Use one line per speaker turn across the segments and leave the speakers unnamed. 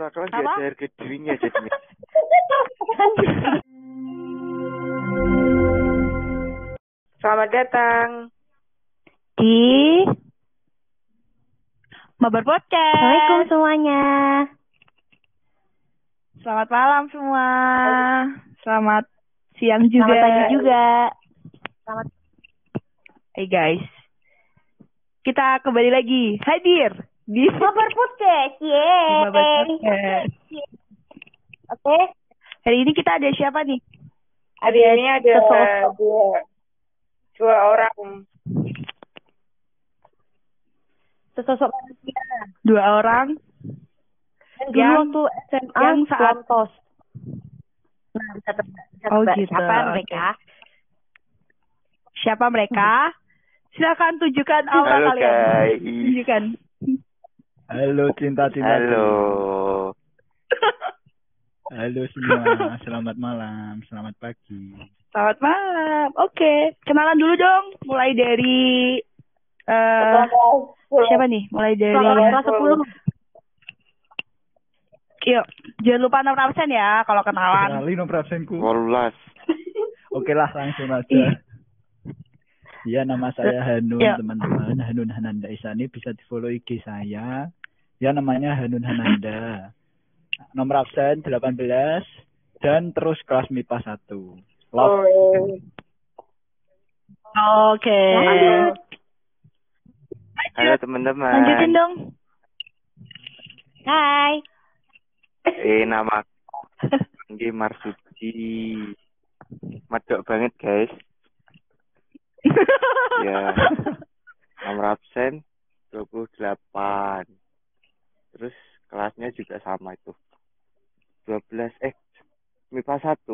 Nggak
Apa?
ada harga dirinya jadinya.
Selamat datang.
Di Mabar Podcast.
Assalamualaikum semuanya.
Selamat malam semua. Selamat siang juga.
Selamat pagi juga.
Hey guys. Kita kembali lagi hadir di
Kabar podcast,
Mabar
yeay.
Podcast.
Oke,
Hari ini kita ada siapa nih?
Hari ini ada
sesosok.
dua, dua orang.
sesosok manusia.
Dua orang
Yang
Yang-
dulu waktu SMA
yang saat-
Wantos. Nah, bisa tebak, bisa
Oh,
tebak
gitu.
siapa mereka?
Siapa mereka? Silakan tunjukkan
Halo
kalian.
guys.
Tunjukkan.
Halo cinta-cinta.
Halo.
Halo semua, selamat malam, selamat pagi.
Selamat malam. Oke, kenalan dulu dong. Mulai dari eh siapa nih? Mulai dari
Kelas 10.
Yuk, jangan lupa 6% ya kalau kenalan.
Kenali nomor absenku.
Walulas.
Oke lah, langsung aja. Ya, nama saya Hanun, teman-teman. Hanun Hananda Isani bisa di follow IG saya. Ya, namanya Hanun Hananda. Nomor absen 18 dan terus kelas MIPA 1. Love.
Oke.
Halo teman-teman.
Lanjutin dong.
Hai.
Eh nama Anggi Marsudi. Madok banget guys. Ya. Nomor absen 28. Terus kelasnya juga sama itu. 12 eh MIPA 1.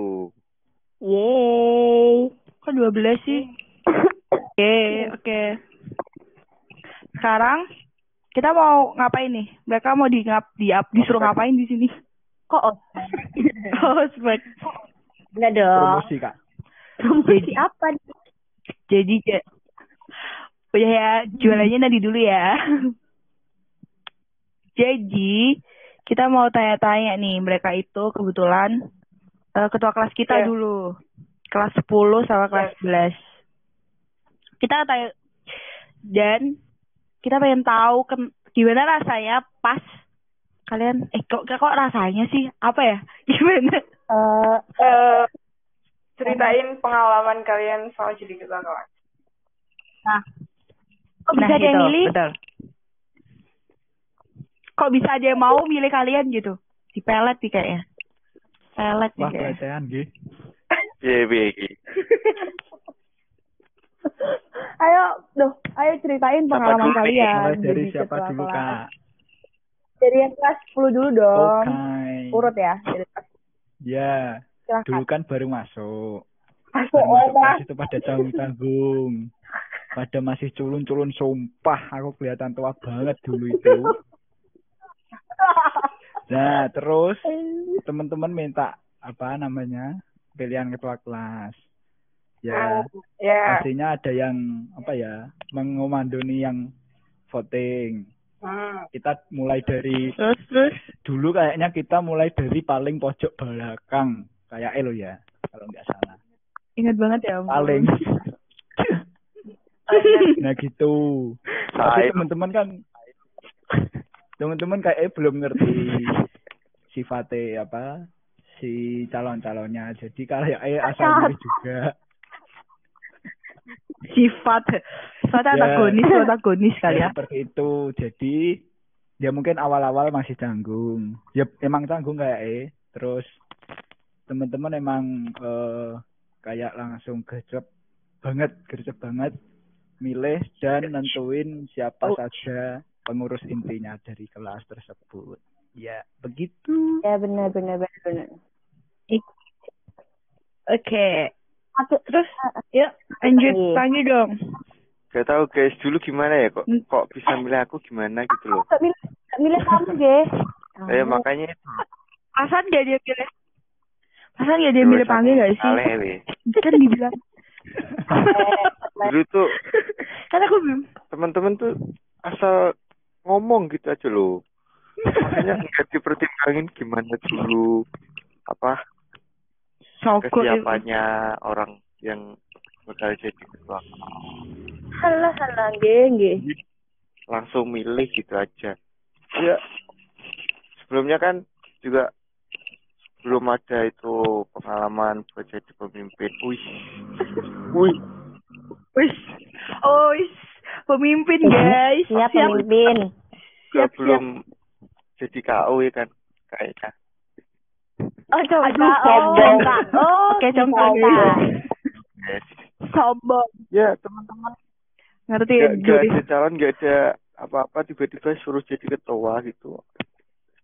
Yeay.
Kok 12 sih? Oke, oke. Sekarang kita mau ngapain nih? Mereka mau di ngap di up disuruh ngapain di sini?
Kok oh,
Ospek.
enggak dong.
Promosi, Kak.
Promosi apa?
Jadi ja- udah ya jualannya nanti dulu ya. Jadi kita mau tanya-tanya nih mereka itu kebetulan eh, ketua kelas kita
Iya.
dulu kelas 10 sama kelas 11. Kita tanya dan kita pengen tahu ken- gimana rasanya pas kalian eh kok kok rasanya sih apa ya gimana
Eh,
Eh, ceritain pengalaman kalian soal jadi ketua kelas.
nah
kok bisa ada yang
itu,
milih?
betul. Kok bisa ada yang mau milih kalian gitu di pelet nih kayaknya pelet nih
Wah,
kayaknya
pelecehan, nggih.
Piye piye iki?
ayo duh ayo ceritain
Siapa
pengalaman
nih?
kalian
Mulai dari
jadi
siapa dulu. Kak?
dari yang kelas 10 dulu dong
Oke.
urut ya dari kelas
Ya,
silakan
dulu kan baru masuk.
masuk
Baru masuk kelas itu pada tanggung-tanggung. Pada masih culun-culun sumpah. Aku kelihatan tua banget dulu itu. Nah, terus teman-teman minta apa namanya? Pilihan ketua kelas. Ya,
Ya.
pastinya ada yang apa ya? Mengomandoni yang voting.
Hmm.
Kita mulai dari
terus terus
dulu kayaknya kita mulai dari paling pojok belakang kayak Elo ya kalau nggak salah
ingat banget ya ampun.
paling nah gitu tapi
Saya
teman-teman kan teman-teman kayak belum ngerti sifatnya apa si calon-calonnya. Jadi kayak eh asal milih juga.
Sifat. Sifat
Ya.
antagonis antagonis kali ya
seperti itu. Jadi ya mungkin awal-awal masih canggung. Ya emang canggung kayak eh. Terus teman-teman emang eh, kayak langsung gercep banget gercep banget. Milih dan nentuin siapa saja pengurus intinya dari kelas tersebut ya begitu
Ya benar benar benar benar.
oke
Masuk
terus yuk lanjut lagi dong
gak tahu guys dulu gimana ya kok
Hmm.
kok bisa milih aku gimana gitu loh.
Gak milih, gak milih kamu, Ge.
Eh makanya itu.
Pasan gak dia pilih Pasan gak dia milih panggil gak sih
Aleh, weh.
kan dibilang
Dulu tuh
kan aku belum
teman-teman tuh asal ngomong gitu aja loh. makanya nggak dipertimbangin gimana dulu apa kesiapannya orang yang bakal jadi ketua
Halah, halah, nggih, nggih.
langsung milih gitu aja ya sebelumnya kan juga belum ada itu pengalaman buat jadi pemimpin wih wih
Wis. Oh. Pemimpin, guys.
Siap pemimpin.
juga
Siap,
belum jadi KO ya kan kayaknya
Oh, coba.
Aduh,
oh,
sombong.
Kak. Oh,
Oke, contoh
kita.
yes.
Sombong.
ya teman-teman
Ngerti
nggak
Juri?
ada calon nggak ada apa-apa tiba-tiba suruh jadi ketua gitu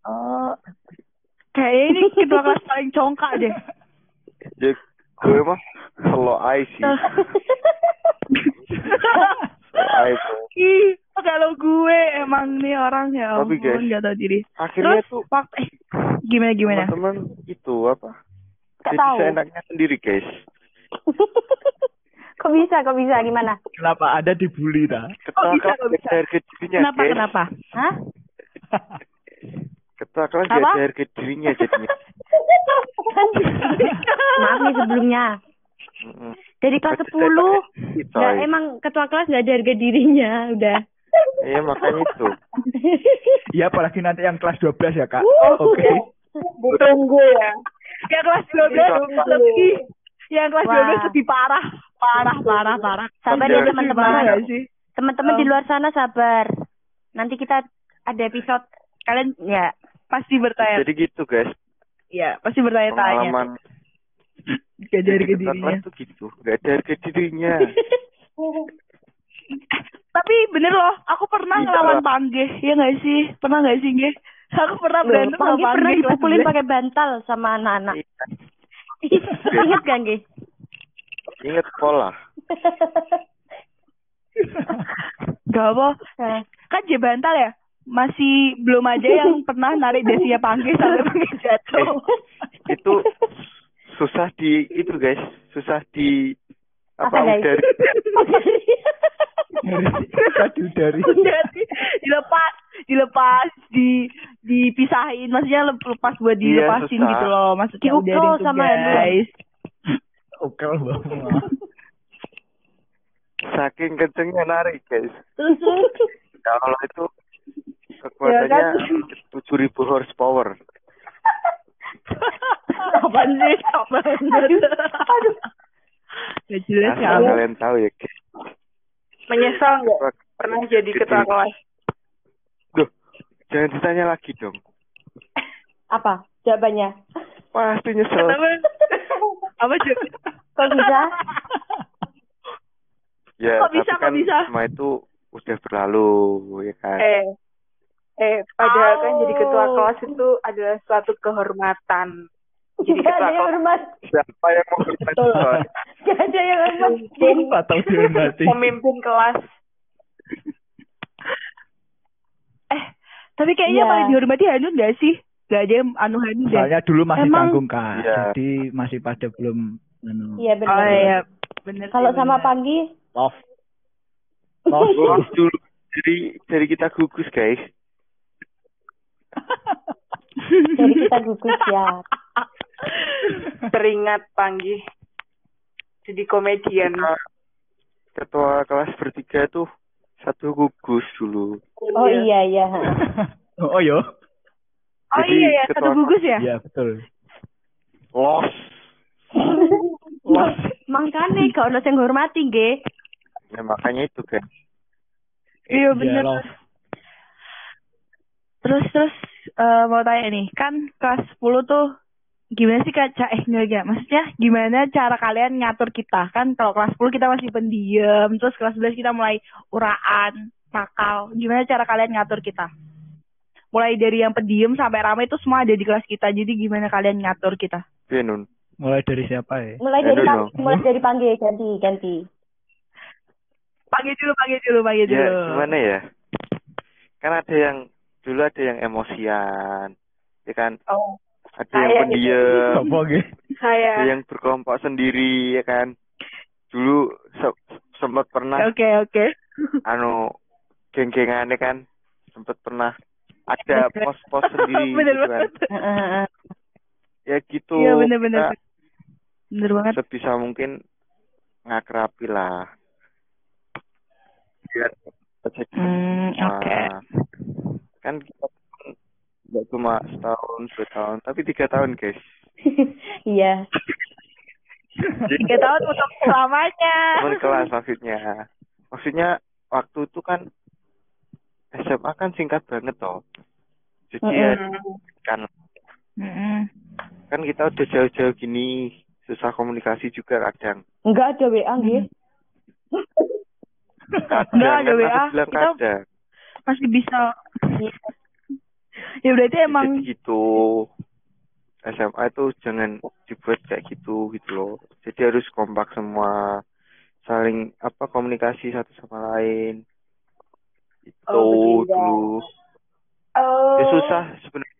Oh. Kayaknya ini ketua kelas paling congkak deh.
ya gue mah slow eye sih eye tuh
Ih, kalau gue emang nih orang ya
Tapi, guys,
gak tau diri.
akhirnya
Terus
tuh
waktu eh gimana gimana?
teman-teman itu apa jadi
tahu.
seenaknya sendiri guys
kok bisa, kok bisa, gimana?
Kenapa ada dibully ta?
ketua
bisa,
kelas
kok bisa?
gak dirinya
Kenapa
guys
kenapa?
Hah?
ketua kelas gak harga dirinya jadinya
Maaf nih sebelumnya. Dari kelas
Berarti
10,
saya pakai-
nggak, emang ketua kelas nggak ada harga dirinya, udah.
iya makanya itu
Iya apalagi nanti yang kelas 12 ya kak.
Uh,
Oke.
Tunggu ya.
Yang kelas 12
Iya.
lebih yang kelas
Wah.
12 lebih parah. Parah, parah, parah.
Sabar
Iya,
ya teman-teman.
Parah gak sih?
Teman-teman di luar sana sabar. Nanti kita ada episode
Kalian
ya.
pasti bertanya.
jadi gitu guys
Iya, pasti bertanya-tanya.
pengalaman
Gak ada harga
ketua
dirinya.
tuh gitu gak ada harga dirinya
Tapi bener loh, aku pernah
Iya.
ngelawan panggih, ya gak sih? Pernah gak sih, Nggih? Aku pernah berantem sama
Panggi pernah dipukulin
11.
pakai bantal sama anak-anak. Ingat kan, Gi?
ingat sekolah
Gak apa, kan je bantal ya? Masih belum aja yang pernah narik dasinya panggih sampai panggih jatuh.
itu susah di itu guys. Susah di apa,
Apa,
dari
dari
Jadi dilepas, dilepas, di dipisahin, maksudnya lep- lepas buat
Iya,
dilepasin
susah.
gitu loh, maksudnya
Diukel
udah itu
sama
guys.
oke banget.
saking kencengnya narik guys.
Terus
kalau itu kekuatannya tujuh ribu horsepower
Apaan sih? Apaan.
Aduh.
Gak jelas ya.
asal kalian tahu ya
Menyesal nggak pernah jadi ketua kelas?
Duh, jangan ditanya lagi dong
Apa? Jawabannya.
pasti nyesel
Kenapa? Apa cuy?
Kok bisa?
ya
Kok bisa,
tapi
kok
kan
bisa?
semua itu udah berlalu ya kan
Eh, eh, padahal kan jadi ketua kelas itu adalah suatu kehormatan. Jadi
Gak ada yang hormat.
siapa yang mau bertanya
Gak ada yang hormat.
Atau dihormati.
pemimpin kelas.
Eh, tapi kayaknya
Iya.
paling dihormati Hanun gak sih? Gak ada yang anu Hanun deh.
Soalnya dulu masih
Emang-
tanggung kak.
Iya.
Jadi masih pada belum anu,
Iya benar.
Oh iya, bener sih,
Kalau sama
bener.
Panggi,
love. Love.
Lulus dulu dari dari kita gugus guys
dari kita gugus ya.
Teringat panggih. Jadi komedian.
Ketua kelas bertiga tuh satu gugus dulu
Oh iya iya.
oh yo.
Oh
Jadi
iya ya,
ketua-
satu gugus ya?
Iya betul.
los
Los.
Makanya gak ono sing hormati nggih.
ya makanya itu kan
Iya bener. Terus terus eh, mau tanya nih, kan kelas 10 tuh gimana sih Kak? Ca- Eh enggak enggak, maksudnya gimana cara kalian ngatur kita? Kan kalau kelas 10 kita masih pendiam, terus kelas 11 kita mulai uraan, nakal. Gimana cara kalian ngatur kita? Mulai dari yang pendiam sampai ramai itu semua ada di kelas kita. Jadi gimana kalian ngatur kita?
Benun
Mulai dari siapa ya?
Mulai
I
dari pang, mulai dari Panggi ganti ganti.
Panggil dulu, panggil dulu, panggil dulu.
ya gimana ya kan ada yang dulu ada yang emosian ya kan
Oh,
ada
Saya
yang pendiam
Sopo nggih?
ada
saya
yang berkelompok sendiri ya kan dulu se- sempat pernah
Oke, oke.
anu geng-gengan ya kan sempat pernah ada pos-pos sendiri
bener
gitu kan.
banget.
Ya gitu.
Iya bener-bener.
kita
Bener banget.
sebisa mungkin ngakrapi lah. Biar
Hmm,
sama.
oke.
Kan kita nggak cuma setahun, dua tahun, tapi tiga tahun guys.
Iya.
Tiga tahun untuk selamanya.
Teman kelas maksudnya. Maksudnya waktu itu kan SMA kan singkat banget toh. Jadi ya kan
Mm-mm.
kan kita udah jauh-jauh gini susah komunikasi juga kadang.
Enggak ada WA nggih.
Kadang
Nggak ada
kan
WA,
bilang
kita-
kadang.
Masih bisa. Ya berarti emang
Jadi gitu. SMA itu jangan dibuat kayak gitu gitu loh. Jadi harus kompak semua, saling apa komunikasi satu sama lain. Itu
Oh,
dulu.
Oh.
Ya susah sebenarnya.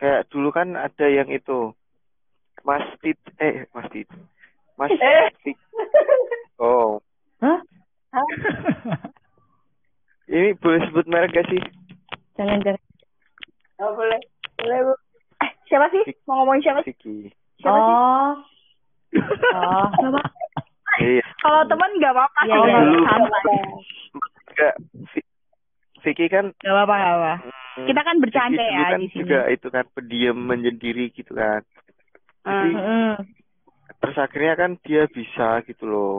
Kayak dulu kan ada yang itu Mas Tit eh Mas Tit. Mas
Eh.
Tit. Oh,
Hah?
ini boleh sebut merek gak sih?
Jangan jangan.
Oh, boleh. Boleh, Bu.
eh siapa sih? Mau ngomongin siapa sih?
Vicky.
Siapa sih?
Oh. Oh.
Iya.
Kalau teman nggak apa-apa
Iya,
sih.
iya.
Dulu.
Santai.
Enggak Vicky kan
Nggak apa-apa, nggak apa.
hmm,
Kita kan bercanda
Vicky
ya
kan
di sini.
juga itu kan pendiam menyendiri gitu kan. Jadi
Heeh.
terus akhirnya kan dia bisa gitu loh.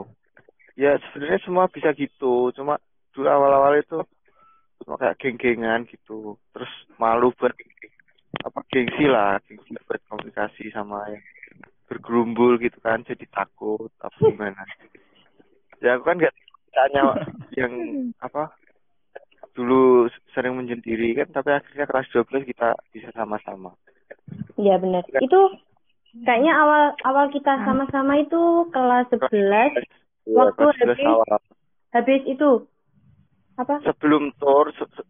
Ya sebenarnya semua bisa gitu, cuma dulu awal-awal itu cuma kayak geng-gengan gitu. Terus malu buat apa gengsi lah, gengsi buat komunikasi sama yang bergerumbul gitu kan, jadi takut apa gimana. Ya aku kan nggak tanya yang apa dulu sering menyendiri kan, tapi akhirnya kelas 12 kita bisa sama-sama.
Iya benar. Itu kayaknya awal awal kita sama-sama itu kelas 11
Ya,
Waktu
kelas 11
habis-
awal.
habis itu apa?
Sebelum tour, se- se-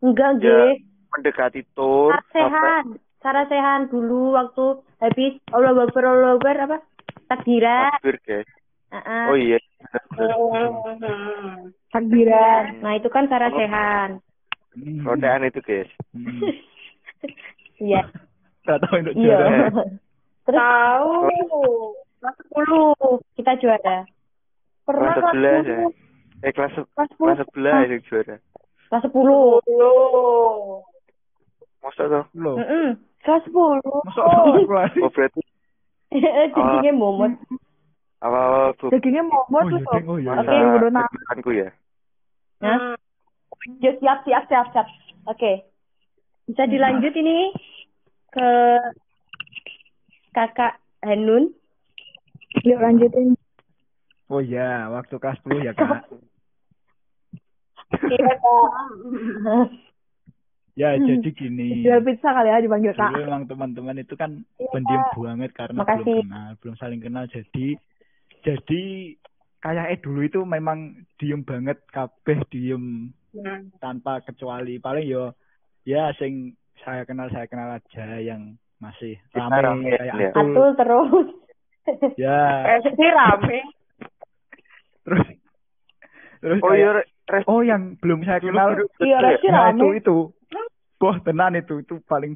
Enggak,
Ya, mendekati tour sampai
Sarasehan. Sarasehan dulu waktu habis Allah Akbar Allah Akbar apa? Takbiran.
takbir guys.
Heeh.
Oh iya.
Takbiran.
Nah, itu kan Sarasehan.
Hmm.
Rodean itu guys.
Hmm.
Iya.
Gak tahu untuk
Iya.
juara.
Terus
Tahu.
kelas 10 kita juara.
Pernah
Kelas 11 ya. Eh kelas
Kelas 10.
kelas 11 yang juara.
Kelas 10.
Loh.
Masa tuh?
Loh,
Heeh. Kelas 10.
masuk kelas.
Oh berarti
Jadinya momot.
awal-awal tuh
Dagingnya momot
Oh,
tuh.
iya,
Sob.
Deng. Oh, iya,
masa
Oke, udah nah.
kehidupanku ya.
Hah? Ya, siap, siap, siap, siap. Oke. Bisa dilanjut ini ke kakak Hanun.
Yuk lanjutin.
Oh iya, waktu kelas 10 ya, Kak.
Iya.
Ya, jadi gini.
Jual pizza kali ya dipanggil kak.
Dulu emang teman-teman itu kan
Iya,
pendiam banget karena
Makasih.
belum kenal, belum saling kenal. Jadi jadi kayak eh dulu itu memang diem banget kabeh diem
Hmm.
tanpa kecuali paling yo ya sing saya kenal saya kenal aja yang masih rame
rame,
kayak
ya.
Atul.
Atul terus.
Ya,
Eh, sih rame.
terus terus
Oh
kayak-
iya Re- Res.
oh yang belum saya kenal
Iya,
betul ya?
Resi
Nah, itu itu. Boh tenan itu itu paling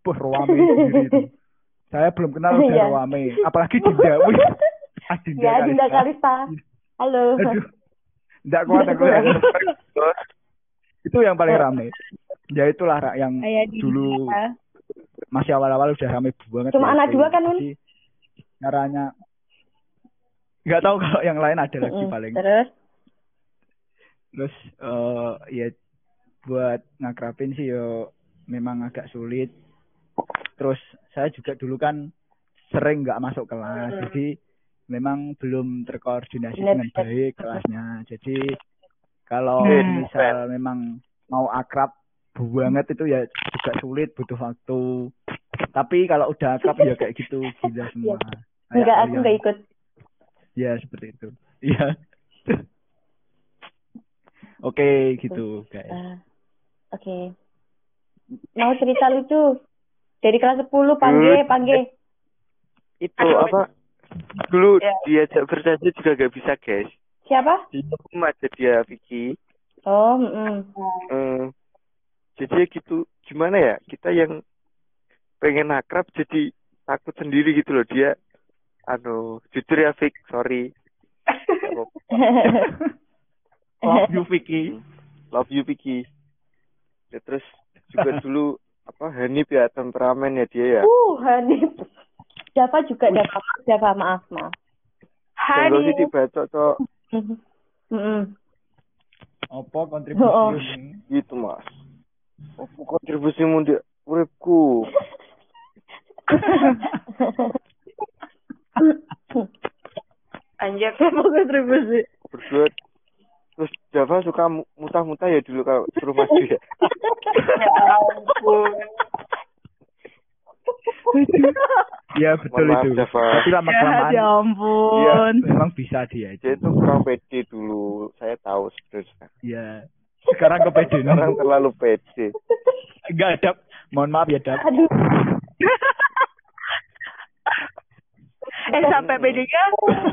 boh rame sendiri itu. Saya belum kenal udah
Iya.
rame, apalagi Dinda. Wih, Adinda
ya, Dinda
Kalista.
Halo.
Aduh. Enggak kuat aku ya. itu yang paling rame. Ya itulah yang
di
dulu masih awal-awal udah rame banget.
Cuma
ya,
anak dua kan, Nun?
Jadi, caranya nggak tahu kalau yang lain ada lagi paling.
Terus
Terus eh ya buat ngakrapin sih yo memang agak sulit. Terus saya juga dulu kan sering nggak masuk kelas,
Hmm.
jadi memang belum terkoordinasi dengan baik kelasnya. Jadi kalau
Hmm.
misal memang mau akrab banget itu ya juga sulit, butuh waktu. Tapi kalau udah akrab ya kayak gitu gila semua.
Enggak aku enggak ikut.
Ya seperti itu. Iya. Oke gitu guys.
Eh, Oke. Mau cerita lucu? Dari kelas 10 panggil,
Hmm.
panggil.
Itu
Aduh.
apa? Dulu
Ya.
diajak berjanji juga gak bisa guys.
Siapa?
Rumah aja dia Vicky.
Oh, mm
Hmm. jadi gitu gimana ya kita yang pengen akrab jadi takut sendiri gitu loh dia anu jujur ya Fik sorry
Love you Vicky.
love you Vicky ya, terus juga dulu apa Hanif ya temperamen ya dia ya
Uh, Hanif. Java juga Java, Java maaf maaf.
Jangan sih dibacok cok
Mm-mm.
Apa kontribusi
Oh, oh.
gitu mas apa kontribusimu di uripku
Anjir.
Apa kontribusi?
berdua terus Java suka mu- muntah-muntah ya dulu kalau suruh maju ya
Ya ampun.
Ya betul
maaf,
itu.
Java.
Tapi lama
Ya,
kelamaan
ya ampun.
memang bisa dia
dia
itu.
itu kurang pede dulu saya tahu sebenarnya
Ya. Sekarang kepede
sekarang terlalu pede
Enggak ada. Mohon maaf ya, Dap.
Aduh.
eh sampai PD-nya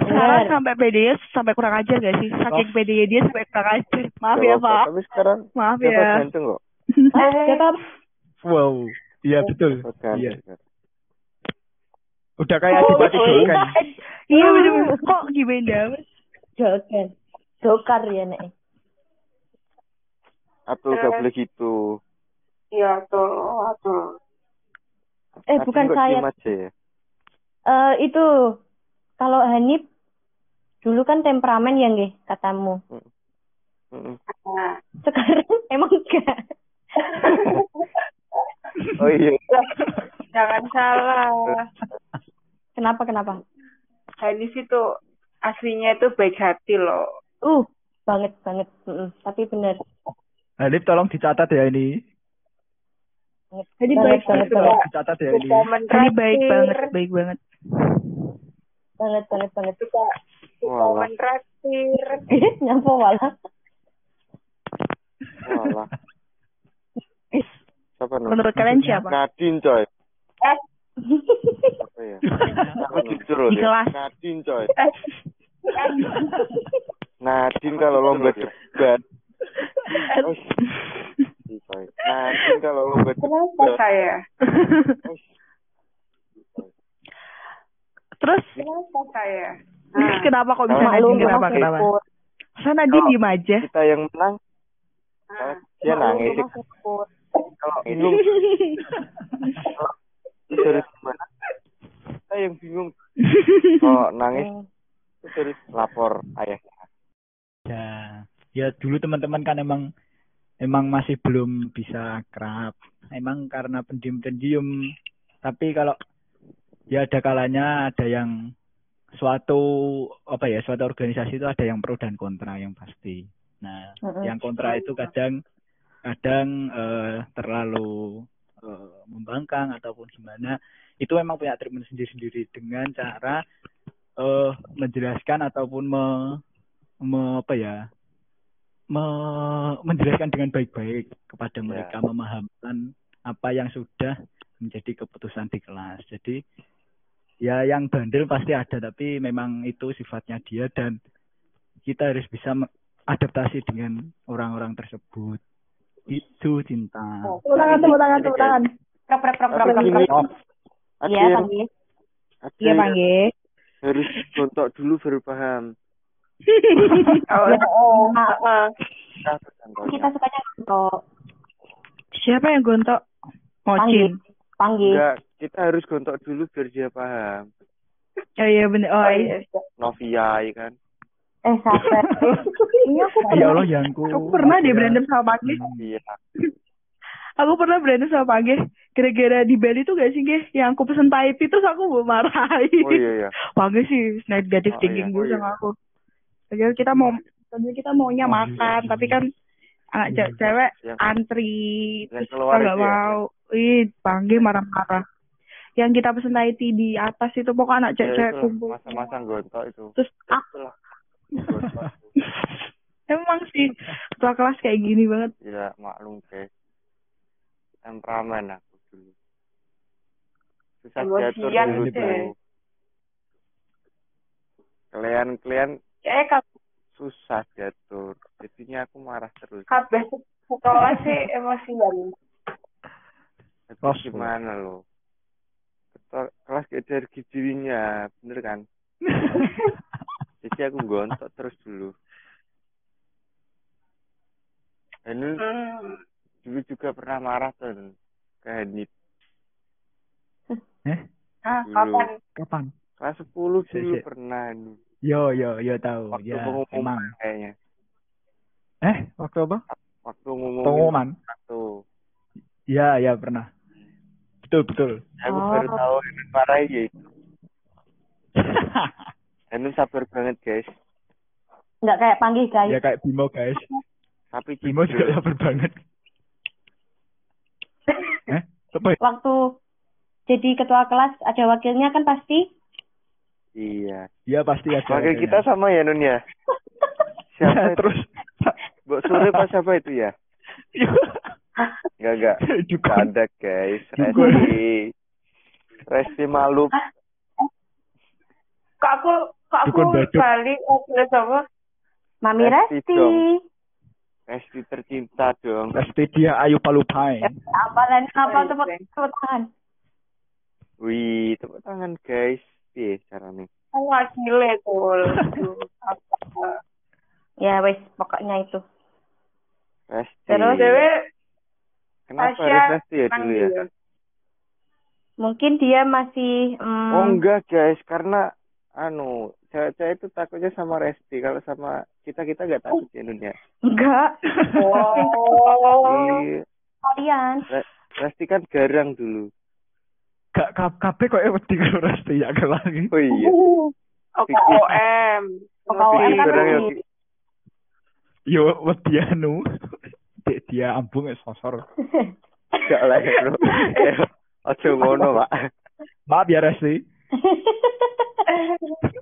sekarang sampai PD-nya sampai kurang ajar gak sih? Saking
Oh.
PD-nya dia sampai kurang ajar. Maaf ya, Pak.
tapi sekarang
Maaf ya.
ganteng kok
Ah, Java
Wow. Iya betul. Iya. Udah kayak Adipati Dolken.
Iya bener-bener. Kok gimana? Mas?
Jokan. Jokar ya nek.
Atul gak boleh gitu
Iya tuh, tuh.
Eh bukan saya.
ya
Eh itu kalau Hanif dulu kan temperamen ya nggih katamu.
Nah,
Sekarang emang enggak.
oh iya
jangan salah.
Kenapa kenapa?
Hanif itu aslinya itu baik hati loh.
Uh, banget banget. Mm-mm. Tapi benar.
Hanif tolong dicatat ya ini.
Jadi baik
banget, banget.
Dicatat ya ini.
Baik banget, baik banget.
Banget banget banget.
Suka, suka mentraktir.
Nyampo malah.
Walah. Siapa no?
Menurut kalian siapa?
Nadine coy.
Eh,
Apa ya? Aku jujur loh. Nadine coy.
eh,
Nadine kalau lomba debat. Coy. Nadine kalau lomba
kenapa
debat.
saya?
Terus
Kenapa saya?
terus
Nah,
kenapa kok bisa Nadine? Kenapa? Kenapa? Masa Nadine diem aja?
Kita yang menang,
nah.
dia nangis. Kalau bingung dari mana? Kita yang bingung. Kalau nangis itu dari lapor ayahnya.
Ya, ya dulu teman-teman kan emang emang masih belum bisa akrab. Emang karena pendiam-pendiam. Tapi kalau ya ada kalanya ada yang suatu apa ya suatu organisasi itu ada yang pro dan kontra yang pasti. Nah,
Mm-mm.
yang kontra itu kadang kadang eh, terlalu eh, membangkang ataupun gimana. Itu memang punya treatment sendiri-sendiri dengan cara eh menjelaskan ataupun me, me- apa ya me- menjelaskan dengan baik-baik kepada
Ya.
mereka memahamkan apa yang sudah menjadi keputusan di kelas jadi ya yang bandel pasti ada tapi memang itu sifatnya dia dan kita harus bisa adaptasi dengan orang-orang tersebut itu cinta
Tepuk tangan, tepuk tangan, tepuk tangan. Prap, prap, prap, prap,
Tapi
prap,
gini,
prap.
oh,
ada
Iya, Panggil.
Iya,
yang
panggil.
harus gontok dulu baru paham.
Oh,
Oh.
Kita
sukanya untuk
Siapa yang gontok?
panggil.
Mocin.
Panggil.
Enggak, kita harus gontok dulu biar dia paham.
Oh iya bener. Oh
Oh,
iya.
iya.
Novia, ya kan?
Eh, sabar. Ini aku
ya
pernah.
Allah yangku
Aku pernah deh berantem sama Panggil.
Novia.
Aku pernah berantem sama Panggil. Gara-gara di Bali tuh gak sih, Ge? Yang aku pesen Taipei terus aku mau marahin.
Oh iya, iya.
Panggil sih negatif
Oh,
thinking
iya.
dulu
Oh, iya.
sama aku. Akhirnya kita mau tadinya kita maunya
Oh, iya,
makan,
iya.
tapi kan anak
Iya.
ce- cewek
Yang-
antri
yang
terus kita nggak
itu ya?
mau. Ih, panggil marah-marah. Yang kita pesen Taipei di atas itu pokoknya anak
Ya,
cewek-cewek kumpul.
Masa-masa gontok itu.
Terus ah,
Itulah. Gontok.
emang sih ketua kelas kayak gini banget.
Ya, maklum, guys. Temperamen aku dulu. Susah diatur
Emosian
dulu
deh.
tuh. Kalian-kalian
Eh, kab-
susah diatur. Jadinya aku marah terus.
kabeh sekolah sih emosian.
Kelas
gimana lo? Kelas gak ada gizinya, bener kan? Jadi aku gontok terus dulu. Anu
Hmm.
dulu juga pernah marah tuh ke Hanif.
Eh,
Ah,
Dulu.
kapan?
kapan?
Kelas 10
Si,
dulu
si.
pernah Anu.
Yo yo yo tahu.
Waktu
ya,
pengumuman
emang.
kayaknya.
Eh, waktu apa?
Waktu ngumumin
Pengumuman.
satu.
Ya, ya pernah. Betul, betul.
Aku
Oh.
baru tahu Hanif marah ya itu. Sabar banget guys.
Nggak kayak panggil guys.
ya kayak Bimo, guys.
Tapi
Bimo juga sabar banget. eh, ya?
Waktu jadi ketua kelas ada wakilnya kan pasti.
Iya.
Ya pasti ada.
Wakil kita sama ya Nun ya.
Ya,
Siapa itu?
terus.
Mbok Sule pas siapa itu ya? Enggak enggak.
juga.
Enggak ada guys. Resti. Resti malu.
Kok aku kok aku balik wakil sama
Mami
Resti
Resti.
Resti tercinta dong.
Pasti dia Ayu Palupai.
Apalan apa
Oh,
tepuk
iya.
tepuk tangan.
Wih, tepuk tangan guys. Piye caranya?
kan wakile tuh. Aduh, apa?
Ya wes pokoknya itu.
Resti.
Terus,
Dewe
Kenapa
Tasya
ya dulu ya?
Mungkin dia masih mm,
Oh enggak guys, karena anu cewek-cewek itu takutnya sama Resti. Kalau sama kita kita nggak takut ya Nun ya.
enggak.
Oh.
Iya.
Kalian.
Re- Resti kan garang dulu.
Gak kabeh kok wedi karo Resti ya lagi.
Oh iya.
OKOM.
OKOM
Bikin
kan
ya.
Yo wedi anu. Dek dia ambung es sosor.
Gak lah ya bro. Eh, Ojo ngono pak.
Maaf ya Resti.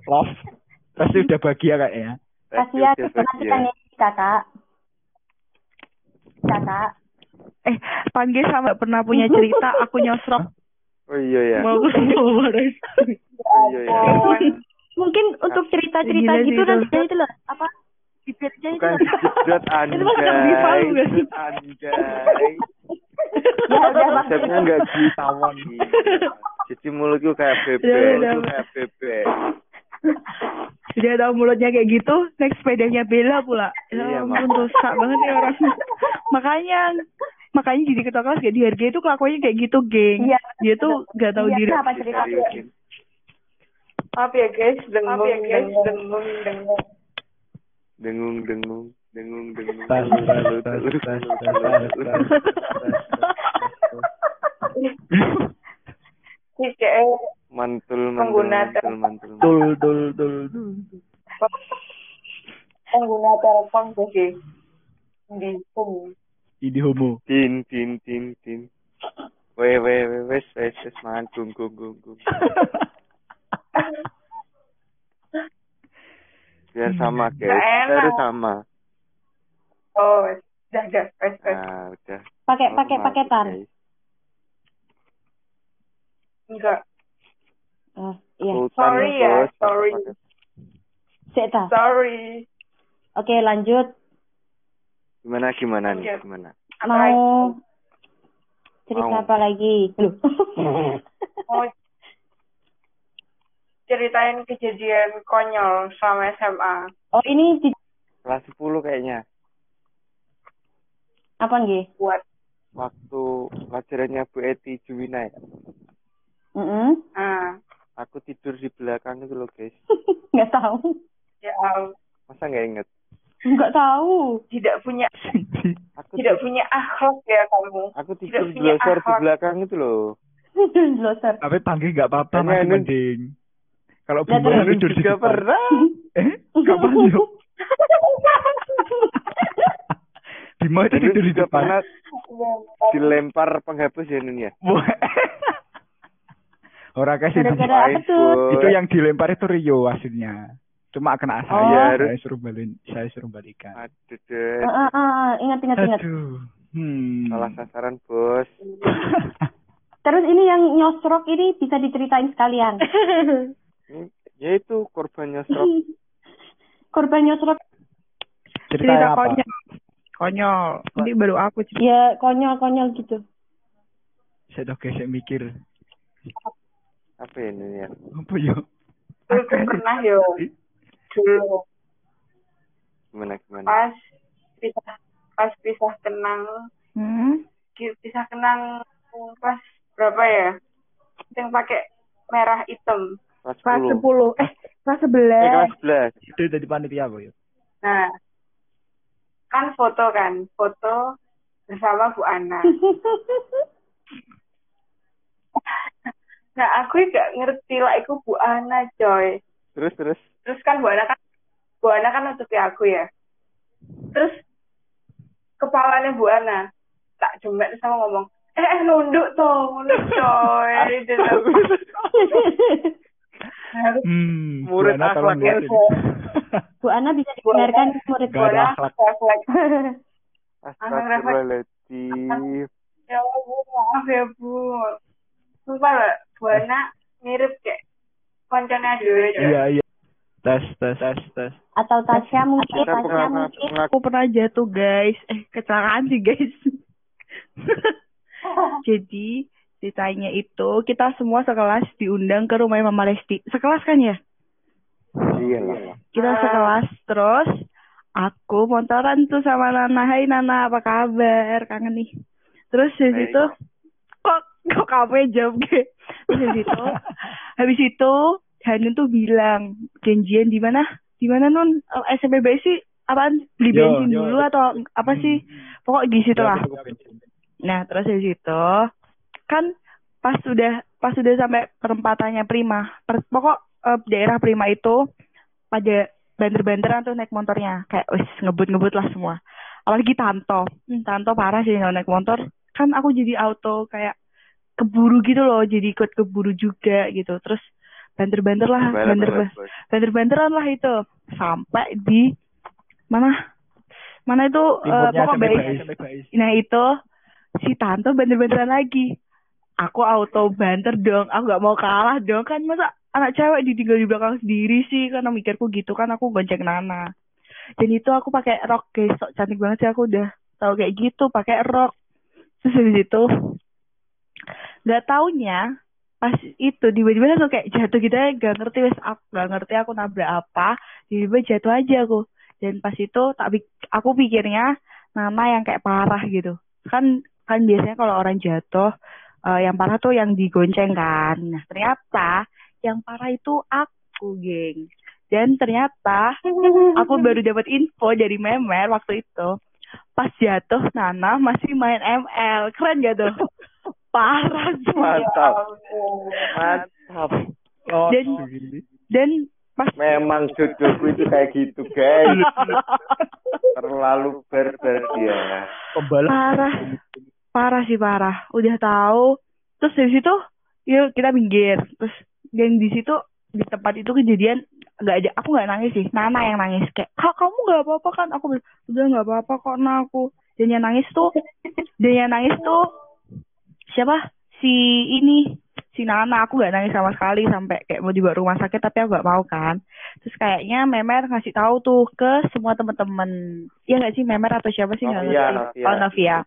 Love. Resti udah bahagia kayaknya.
Kasihan
udah
nanti
bahagia.
tanya kakak. Kakak.
Eh, panggil sama pernah punya cerita aku nyosrok
Oh iya ya.
mau sama Resti.
Oh iya ya.
Mungkin untuk cerita-cerita gitu
itu.
nanti itu loh. Apa? Itu
Bukan
Itu bisa,
anjay.
nggak sih?
Anjay.
Ya udah maksudnya.
nggak ditawon. Jadi mulutku kayak bebek.
Ya udah.
Itu kayak bebek.
Dia tahu mulutnya kayak gitu, naik sepedanya Bella pula.
Iya,
Ya ampun, rusak banget ya orang. makanya, makanya jadi ketua kelas gak dihargai itu kelakuannya kayak gitu, geng.
Iya.
Dia tuh gak tahu
Iya,
diri.
apa cerita?
Maaf ya guys, dengung, dengung, dengung, dengung.
Dengung dengung dengung dengung.
Tas, tas, tas, tas, tas, tas,
Mantul mantul
Pengguna
mantul mantul.
Dul dul dul dul.
pengguna telepon jadi di pung.
Ini homo.
Tin tin tin tin. Weh weh weh wes wes wes mangan gung gung gung gung. Biar sama guys.
Enak.
Harus sama.
Oh, wes. dah, dah, wes, wes.
Nah udah.
Pakai pakai paketan.
guys.
Enggak.
Oh, iya.
Sultan,
Sorry ya,
bos.
sorry.
Seta.
Sorry.
Oke, lanjut.
Gimana gimana nih?
Lanjut.
Gimana?
Apa
Mau
lagi?
cerita
Mau.
apa lagi? Loh.
Mau ceritain kejadian konyol sama SMA.
oh, ini di,
Kelas 10 kayaknya.
apa nggih?
Buat.
Waktu pelajarannya Bu Eti Juwina ya.
Heeh.
Ah,
Aku tidur di belakang itu loh guys.
Nggak tahu.
ya.
Masa nggak inget?
Nggak tahu.
Tidak punya
Aku
tidak punya akhlak ya kamu.
Aku tidur
Tidak punya
di belakang itu loh.
Tapi panggil nggak apa-apa masih mending. Kalau.
Lu
tidur di
juga
depan.
pernah.
Eh, kapan yuk? Bimo itu tidur di depan.
dilempar penghapus ya Nun ya.
Orang kasih itu. Itu yang dilempar itu Rio aslinya. Cuma kena
Oh.
saya,
Iya,
saya suruh balik, saya suruh balikan.
Aduh, deh.
Ah, ah, ah, ingat ingat ingat.
Aduh. Hmm.
Salah sasaran, Bos.
Terus ini yang nyosrok ini bisa diceritain sekalian.
Ini, ya itu korban nyosrok.
Korban nyosrok
Cerita
Cerita
apa?
konyol. konyol. Nanti baru aku cerita.
Ya konyol-konyol gitu.
Saya tuh kayak mikir
Apa ini ya?
apa yo?
Tuh pernah yo. Dulu
Gimana gimana?
pas pisah pas pisah kenang
Hmm?
pisah kenang pas berapa ya? Yang pakai merah hitam.
Kelas
Kelas
10.
10. Eh, kelas
Eh,
11.
kelas 11.
Itu jadi panitia apa yo?
Nah, kan foto kan, foto bersama Bu Ana. Nah, aku gak ngerti lah itu Bu Ana, coy.
Terus terus.
Terus kan Bu Ana kan Bu Ana kan nutupi aku ya. Terus kepalanya Bu Ana tak jemet sama ngomong, eh, eh nunduk toh, nunduk coy. Aku
Hmm,
Murid
Bu
akhlak
liatin.
Bu Ana bisa didengarkan murid
Gak ada
Ana
akhlak.
Astagfirullahaladzim.
Ya Allah, Bu, maaf ya Bu. Sumpah lah, Bu Ana mirip kayak koncone dulu aja.
Iya iya. Tes tes tes tes.
Atau Tasya mungkin. Tasya
pernah
mungkin.
pernah
Aku pernah jatuh, guys. Eh, kecelakaan sih, guys. Jadi, ceritanya itu kita semua sekelas diundang ke rumahnya Mama Lesti. Sekelas kan ya?
Iya lah.
Kita sekelas terus aku motoran tuh sama Nana. Hai Nana, apa kabar? Kangen nih. Terus
Baik.
situ kok kok kamu yang jawab gue? Terus dari situ habis itu Hanun tuh bilang janjian di mana? Di mana Nun? Eh, SMPB sih apaan? Beli bensin
yo.
dulu atau apa sih? Pokok di situ lah. Nah, terus dari situ kan pas sudah pas sudah sampai perempatannya Prima, per- pokok eh, daerah Prima itu pada banter-banteran tuh naik motornya, kayak wis ngebut-ngebut lah semua. Apalagi Tanto, hmm, Tanto parah sih kalau naik motor. Kan aku jadi auto kayak keburu gitu loh, jadi ikut keburu juga gitu. Terus banter-banter lah,
Balap,
banter banter-banteran lah itu sampai di mana mana itu
Timurnya
pokok baik. Nah itu si Tanto banter-banteran lagi. Aku auto banter dong. Aku gak mau kalah dong kan masa anak cewek ditinggal di belakang sendiri sih karena mikirku gitu kan aku gonceng Nana. Dan itu aku pakai rok guys, sok cantik banget sih aku udah tahu kayak gitu pakai rok. Terus dari situ nggak taunya pas itu tiba-tiba langsung kayak jatuh gitu aja gak ngerti wes aku gak ngerti aku nabrak apa tiba-tiba jatuh aja aku dan pas itu tak aku pikirnya Nana yang kayak parah gitu kan kan biasanya kalau orang jatuh eh, yang parah tuh yang digonceng kan. Nah ternyata yang parah itu aku geng. Dan ternyata aku baru dapat info dari Memer waktu itu. Pas jatuh Nana masih main ML keren gak tuh? Parah sih.
Mantap. Mantap.
Oh,
Dan- dan pas
Memang jodohku itu kayak gitu, guys. Terlalu berber dia.
parah parah sih parah. Udah tahu. Terus dari situ yuk kita minggir. Terus dan di situ di tempat itu kejadian nggak ada aku nggak nangis sih. Nana yang nangis. Kayak kak kamu nggak apa-apa kan? Aku bilang udah nggak apa-apa kok nah aku. Dan yang nangis tuh dan yang nangis tuh siapa? Si ini si Nana. Aku nggak nangis sama sekali sampai kayak mau dibawa rumah sakit tapi aku nggak mau kan. Terus kayaknya Memer ngasih tahu tuh ke semua temen-temen ya nggak sih Memer atau siapa sih nggak ngerti.
Novia.
oh Novia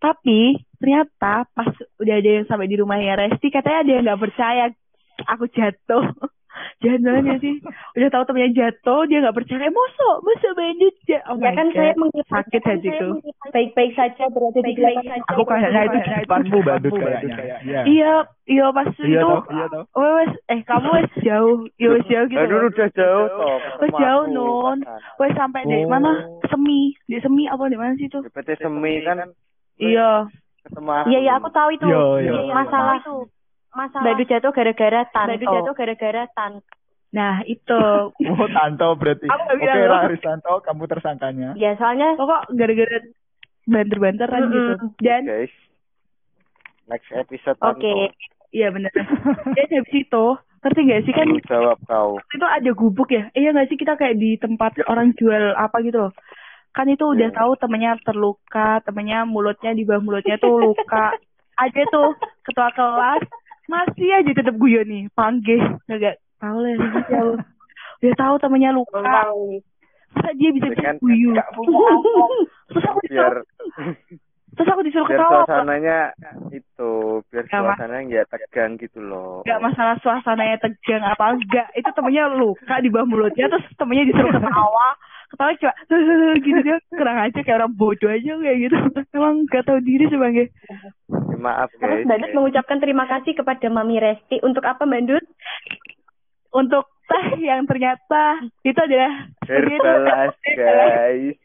tapi ternyata pas udah ada yang sampai di rumahnya Resti katanya ada yang nggak percaya. Aku jatuh. Jangan banget ya sih? Udah tahu temennya jatuh Dia nggak percaya. Mosok Mosok bandit. Ya Oh
Ya kan
God.
saya mengira
Sakit
kan
hatiku.
saya mengira baik-baik saja berada di belakang
Aku kayaknya itu di depanmu
badut kayaknya. Iya.
Iya Iya pas
Iya
itu
toh, iya toh.
Wes wes Eh kamu wes jauh. Ya wes jauh gitu.
Aduh, udah jauh toh.
Wes jauh nun. Wes sampai di
Oh.
mana? Semi. Di semi apa di mana sih itu?
PT Semi kan
Iya
ketemu aku.
Iya, iya, aku tahu itu.
Iya, iya.
Masalah itu. Masalah. Badu jatuh gara-gara tanto. Badu jatuh gara-gara tanto.
Nah itu
Oh, Tanto berarti. Oke,
bilang loh.
Rarisanto, kamu tersangkanya.
Ya, soalnya
Pokok gara-gara Banter-banteran
Mm-mm.
gitu Dan
guys. Next episode
Oke.
Tanto.
Iya bener Dan habis itu Ngerti gak sih kan
jawab kau.
itu ada gubuk ya iya nggak sih kita kayak di tempat orang jual apa gitu loh kan itu udah
Ya.
tahu temennya terluka temennya mulutnya di bawah mulutnya tuh luka. Ada tuh ketua kelas masih aja tetap guyon nih panggil. Nggak tahu lah siapa. udah tahu temennya luka. Masa dia bisa
Ya
punya apa.
terus aku
biar
disuruh terus aku disuruh
biar
ketawa
suasananya itu biar
Gak,
suasananya nggak tegang gitu loh.
Gak masalah suasananya tegang apa enggak itu temennya luka di bawah mulutnya terus temennya disuruh ketawa ketawa cuma gitu dia kurang aja kayak orang bodoh aja kayak gitu. Emang gak tahu diri sebagai
Ya, maaf
Terus
guys.
Mbak Dut mengucapkan terima kasih kepada Mami Resti. Untuk apa Mbak Dut?
untuk teh yang ternyata itu adalah
Herbalas guys.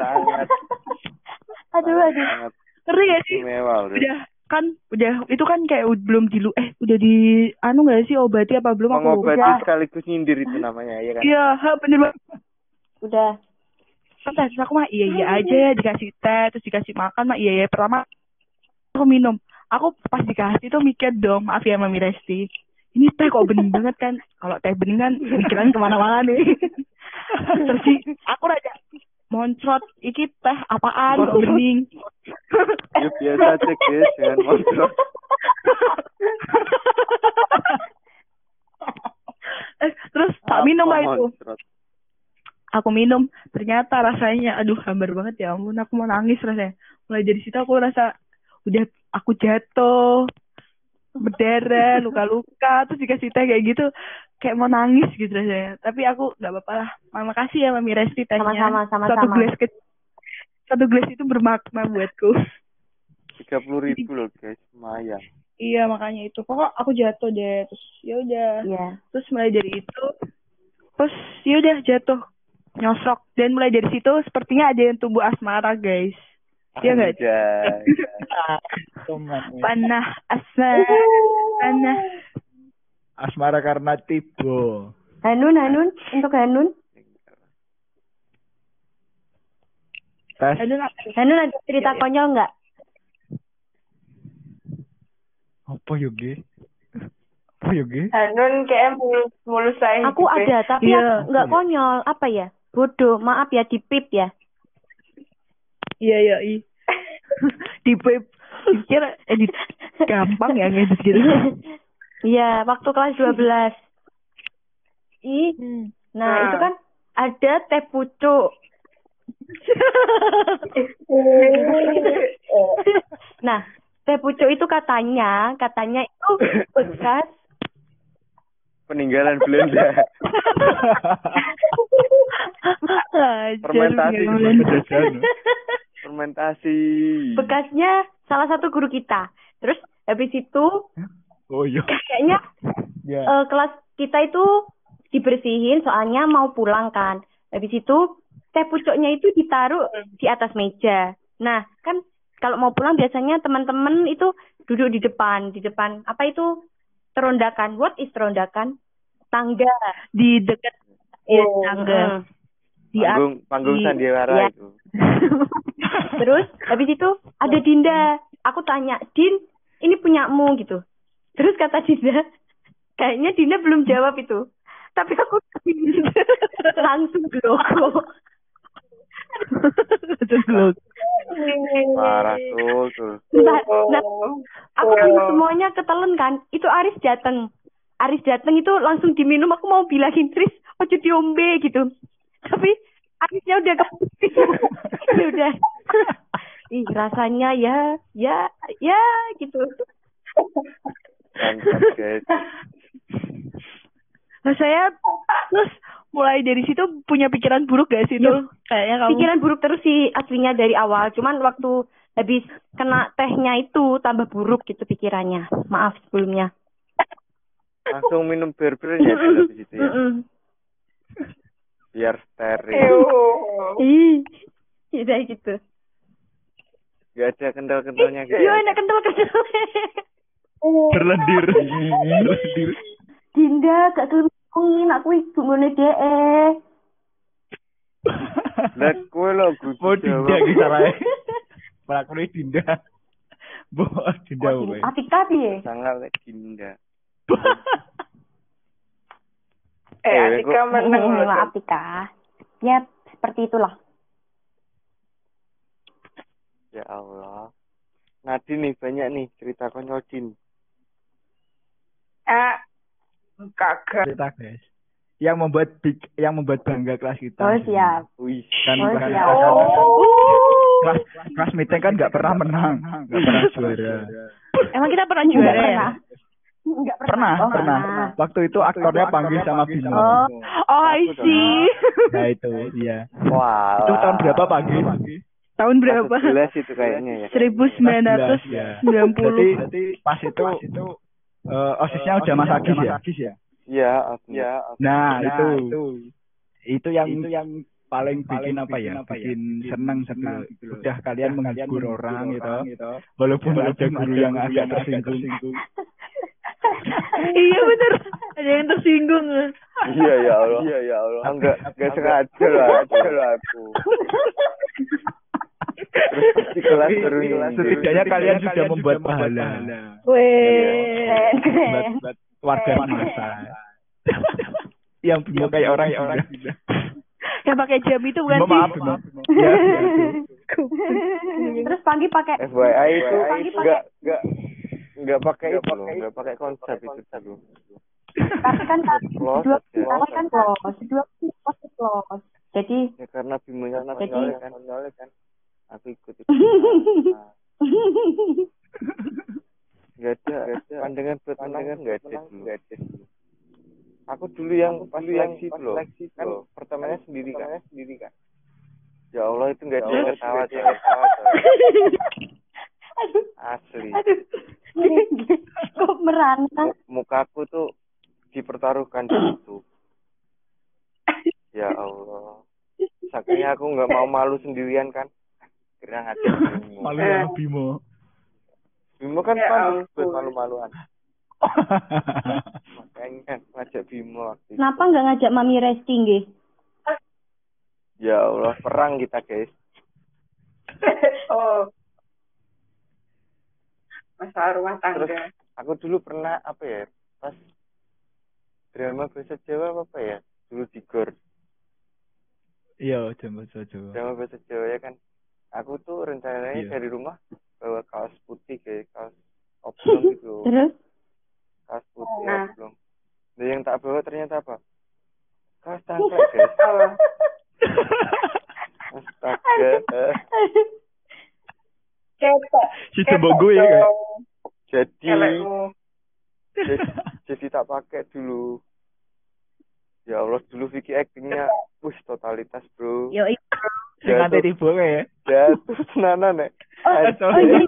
Sangat.
Aduh, aduh.
ngeri gak sih? udah kan udah itu kan kayak belum dilu eh udah di anu gak sih obati apa belum aku
mengobati sekaligus nyindir itu namanya ya kan?
Iya ha, bener banget
Udah.
Terus terus aku mah iya iya aja ya dikasih teh terus dikasih makan. Mah iya iya. Pertama aku minum. Aku pas dikasih tuh mikir dong maaf ya mami Resti ini teh kok bening banget kan? Kalau teh bening kan pikiran ke mana-mana nih. Terus sih aku raja moncrot iki teh apaan kok bening?
Ya biasa aja guys jangan
Eh, terus tak minum lah
Apa
itu? Aku minum. Ternyata rasanya aduh hambar banget ya ampun aku mau nangis rasanya. Mulai dari situ aku rasa udah aku jatuh berdarah luka-luka terus dikasih teh kayak gitu kayak mau nangis gitu rasanya. Tapi aku nggak apa-apa lah. Terima kasih ya mami Resti tehnya.
Sama-sama, sama-sama.
satu gelas ke satu gelas itu bermakna buatku.
Tiga puluh ribu loh guys. Lumayan.
Iya makanya itu. Pokok aku jatuh deh terus ya udah.
Iya.
terus mulai dari itu terus ya udah jatuh nyosrok dan mulai dari situ sepertinya ada yang tumbuh asmara guys Iya nggak?
Ya.
panah asmara panah
Asmara karena tiba.
Hanun, Hanun. Untuk Hanun.
Tes.
apa
Hanun ada cerita konyol nggak?
Apa Yogi? Apa Yogi?
Hanun kayak mulus mulus saya
Aku
hidupnya.
ada, tapi aku nggak konyol. Apa ya? Bodoh. Maaf ya, di pip ya.
iya iya i di pip kira edit gampang ya ngedit gitu
Iya, waktu kelas 12. Ih, nah
Ah.
itu kan ada teh pucuk. nah, teh pucuk itu katanya, katanya itu bekas
peninggalan Belanda Fermentasi. Fermentasi
bekasnya salah satu guru kita. Terus habis itu
Oh iya.
kayaknya
Ya.
eh, kelas kita itu dibersihin soalnya mau pulang kan. Habis itu teh pucuknya itu ditaruh di atas meja. Nah, kan kalau mau pulang biasanya teman-teman itu duduk di depan, di depan apa itu terondakan. What is terondakan? Tangga.
di dekat ya
Oh,
tangga di
panggung panggung
di-
sandiwara
ya.
itu
Terus habis itu ada Dinda. Aku tanya, "Din, ini punyamu?" gitu. Terus kata Dinda, kayaknya Dinda belum jawab itu. Tapi aku langsung gloko.
Parah tuh
Nah, nah, aku minum semuanya ketelen kan. Itu Aris dateng. Aris dateng itu langsung diminum. Aku mau bilangin Tris, ojo diombe gitu. Tapi Arisnya udah keputih. ya udah. Ih, rasanya ya, ya, ya gitu.
Nah, saya terus mulai dari situ punya pikiran buruk gak sih tuh? Kayaknya kamu.
Pikiran buruk terus sih aslinya dari awal. Cuman waktu habis kena tehnya itu tambah buruk gitu pikirannya. Maaf sebelumnya.
langsung minum bir-birnya tuh habis itu ya biar steril.
Ih, udah gitu.
gak ada kendal-kendalnya gitu
Iya, enak kental-kental.
Berlendir. Berlendir.
Dinda, gak kelupin, aku ibu ngene dhek.
lah kue lo gue
Mau dinda ki sarae. Pelakune dinda. Bo dinda wae.
Atika piye?
sangat lek dinda
Eh,
Eh,
Atika
kok-
menang
Hmm,
loh.
Maaf Tika. Ya, seperti itulah.
ya Allah Nadine nih banyak nih cerita konyol Din
Ah, kagak.
Cerita guys. yang membuat big- yang membuat bangga kelas kita.
Oh siap.
Wih.
Kan
Oh,
kelas,
siap.
kelas, kelas meeting kan nggak pernah menang, nggak pernah juara.
Emang kita pernah juara ya?
pernah. Enggak
Pernah,
Oh,
pernah. Waktu itu aktornya panggil sama Bimo.
Oh.
Oh, I see.
Nah itu, iya.
Wah.
Itu tahun berapa pagi?
Tahun berapa?
Jelas itu kayaknya ya.
1990.
ya. Berarti, berarti pas itu, eh, osisnya udah Mas Agis ya?
Iya, aku.
Ya,
Nah, itu, itu yang itu yang paling bikin apa ya? Bikin senang gitu. Udah kalian menghibur orang gitu. Walaupun ada guru yang agak tersinggung.
iya bener. Ada yang tersinggung.
Iya ya Allah.
Iya ya Allah.
Enggak, enggak sengaja lah aku. Terus di kelas seru
Setidaknya kalian sudah membuat pahala.
Weh.
Buat, buat warga masa. yang bingung kayak orang orang
Yang pakai jam itu bukan sih?
maaf. Ya, ya.
Terus pagi pakai
FYI itu
Pagi
enggak enggak enggak pakai itu loh, enggak pakai konsep itu dulu.
tapi kan
Close
dua tapi kan close, dua close close. Jadi
Ya karena konyol kan, kan. Aku ikut itu. Enggak ada, pandangan buat pandangan enggak ada dulu. Aku dulu yang pas seleksi itu loh, kan pertamanya sendiri kan, sendiri kan. Ya Allah itu enggak ada yang ketawa, ada yang ketawa. Asli.
aduh. Kok merana?
Mukaku tuh dipertaruhkan di situ. Ya Allah. Saking aku nggak mau malu sendirian kan. Kira ngajak Bimo.
Malu ya Bimo.
Bimo kan
Ya
malu buat malu-maluan. Makanya ngajak Bimo waktu.
Kenapa nggak ngajak Mami Resti nggih?
Ya Allah, perang kita guys.
oh. Masalah rumah
Terus
tangga.
aku dulu pernah apa ya? Pas drama bahasa Jawa apa ya? Dulu di GOR.
Iya, jam bahasa Jawa.
Drama bahasa Jawa ya kan. Aku tuh rencananya
Iya.
dari rumah bawa kaos putih kayak kaos oblong gitu.
Terus
kaos putih
Nah.
oblong. Dan yang tak bawa ternyata apa? Kaos tangga guys. Astaga.
Ketok.
Si Jembonggo ya kayak.
Jadi jadi, jadi tak pakai dulu. Ya Allah dulu Vicky actingnya, wih totalitas bro.
Yo,
Sing nganti tiba kayak.
Jatuh tenanan ya.
oh,
Asal.
oh iya.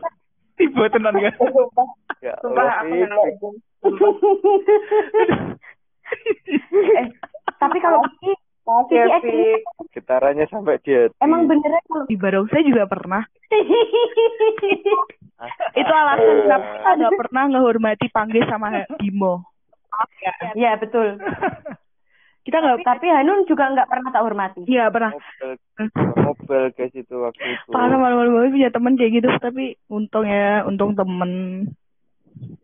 Tiba tenan kan.
Sumpah,
Ya
sumpah
Allah
aku
eh, tapi kalau Vicky
ya,
acting
Fik.
Getarannya sampai di hati.
emang beneran kalau
di Barongsai juga pernah. Itu alasan kenapa kita nggak pernah ngehormati panggil sama Bimo.
ya betul.
Kita nggak
Tapi Hanun juga nggak pernah tak hormati.
Iya pernah.
Mobil, guys itu waktu itu.
Karena malu-malu banget punya temen kayak gitu, tapi untung ya, untung temen.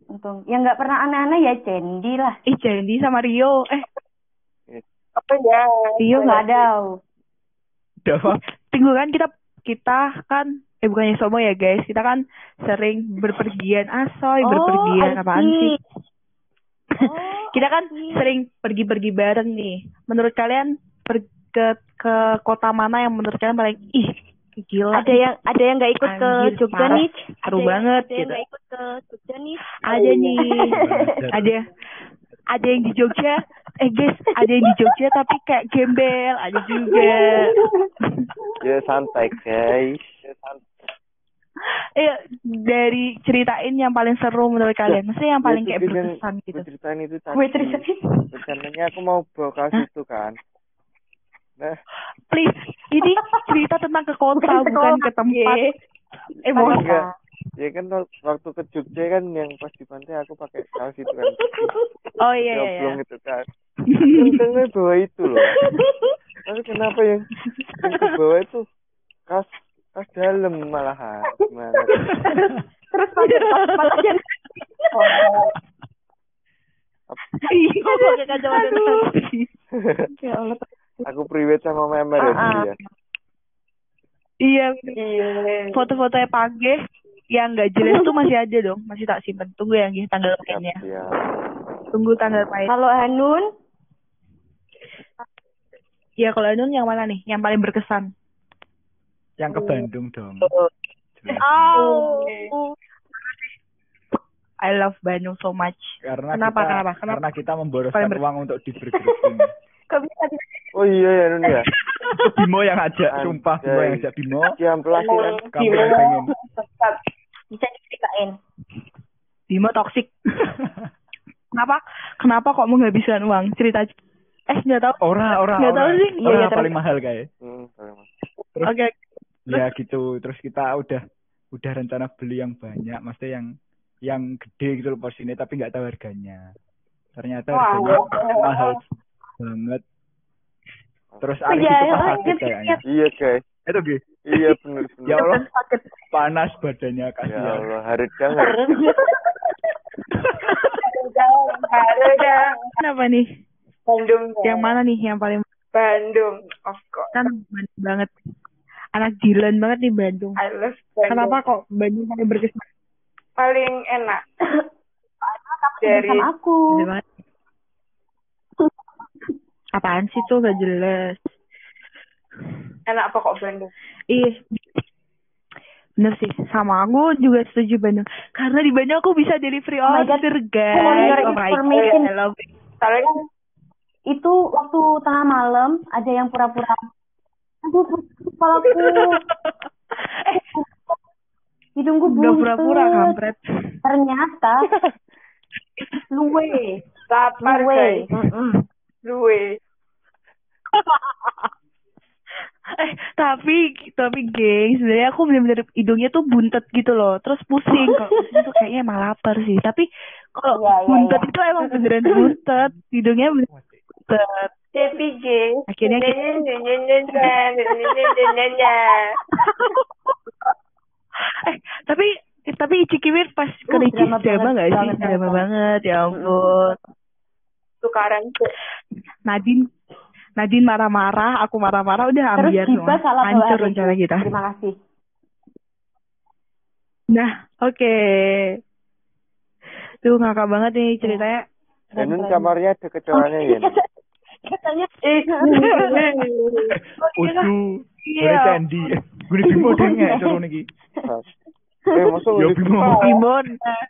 Untung. Yang nggak pernah aneh-aneh ya Cendi lah.
Ih, Jandy sama Rio. Eh,
Apa ya?
Rio nggak ada.
Udah
tunggu kan kita kita kan eh bukannya sombong ya guys kita kan sering berpergian asoy
Oh,
berpergian apaan sih
Oh,
kita kan sering pergi-pergi bareng nih menurut kalian per ke ke kota mana yang menurut kalian paling ih gila
ada yang ada yang nggak ikut ke
Anjir,
Jogja nih.
Seru
Ada yang-
banget
Ada yang
gitu.
nggak ikut ke Jogja nih.
ada nih ada ada yang di Jogja eh guys ada yang di Jogja tapi kayak gembel ada juga
Ya santai guys. Ya santai.
Eh dari ceritain yang paling seru menurut kalian maksudnya yang paling
Ya,
kayak berkesan gitu
Gue ceritain itu tadi.
Gue ceritain.
Rencananya aku mau bawa itu kan. Nah,
please ini cerita tentang ke kota bukan ke tempat
Eh,
emosi
mau
enggak. Ya kan wak- waktu ke Jogja kan yang pas di pantai aku pakai kaos itu kan.
oh iya iya, iya.
Joblong itu kan. Untungnya bawa itu loh. Tapi kenapa yang yang ke bawah itu kaos kaos dalam malahan. Gimana?
Terus pas yang
iya pakai kacamata kaki.
ya Allah.
aku priwet sama member ya ya.
iya
Iya.
foto-fotonya page yang nggak jelas tuh masih ada dong masih tak simpen tunggu ya Gih, tanggal mainnya tunggu tanggal main
Kalau Hanun
ya kalau Ainun yang mana nih? Yang paling berkesan?
Yang ke Bandung dong.
Oh. I love Bandung so much.
Karena
Kenapa,
kita,
kenapa, kenapa?
Karena kita memboroskan
ber-
uang untuk di
Oh iya ya Nun ya.
Bimo yang ngajak, sumpah Bimo yang ngajak Bimo.
Jam pelasin kan.
Kamu yang pengen.
Bisa diceritain?
Bimo toxic. Kenapa? Kenapa kok menghabiskan uang? Cerita. aja. Eh nggak tahu.
Ora, ora,
Nggak tahu sih. Iya, iya, terus.
paling mahal kayak.
Hmm, paling mahal.
Oke.
Ya gitu. Terus kita udah udah rencana beli yang banyak, maksudnya yang yang gede gitu loh porsinya tapi nggak tahu harganya. Ternyata harganya mahal banget. Terus
Iya,
itu
iya,
pas sakit
iya,
kayaknya.
Iya guys.
Itu gitu.
Iya bener bener.
Ya Allah, panas badannya
Ya
kasihan.
Allah, hari jangan.
Haredang.
Kenapa nih?
Bandung.
Yang mana nih yang paling
Bandung. Of course.
kan Bandung banget. Anak Dilan banget nih Bandung.
I love Bandung.
Kenapa kok Bandung paling berkesan?
Paling enak. Dari
Sama aku.
Apaan sih tuh gak jelas.
enak apa kok Bandung?
Ih, bener sih. Sama aku juga setuju Bandung. Karena di Bandung aku bisa delivery
Oh
order, guys.
your
Oh my. God, I love it.
Soalnya kan
Itu waktu tengah malam ada yang pura-pura. Aduh, kepalaku.
eh,
Hidungku
udah
buntet.
pura-pura kampret.
Ternyata luwe.
sabar
Luwe.
guys.
Mm-mm.
Luwe.
eh, tapi tapi geng, sebenarnya aku bener-bener hidungnya tuh buntet gitu loh. Terus pusing. Kalau pusing tuh kayaknya emang lapar sih. Tapi kalau
Iya, iya,
buntet
iya.
itu emang beneran buntet. Hidungnya buntet.
CPJ.
Akhirnya kita eh tapi tapi Cikimir pas ke
Uh,
Ricis
drama
drama
banget,
gak sih?
banget,
Drama
banget.
ya ampun.
Tukaran tuh.
Nadine Nadine marah-marah, aku marah-marah, udah
Terus
ambiar
Diva
semua.
salah
Hancur rencana kita.
Terima kasih.
Nah, oke. Tuh ngakak banget nih ceritanya.
Dan kamarnya ada kecoanya ya.
Katanya
Udu,
Iya.
gue Sandy. Gue Bimo deh nggak suruh niki.
Eh, masa
Yo
nggak
Bimo.
Bimon.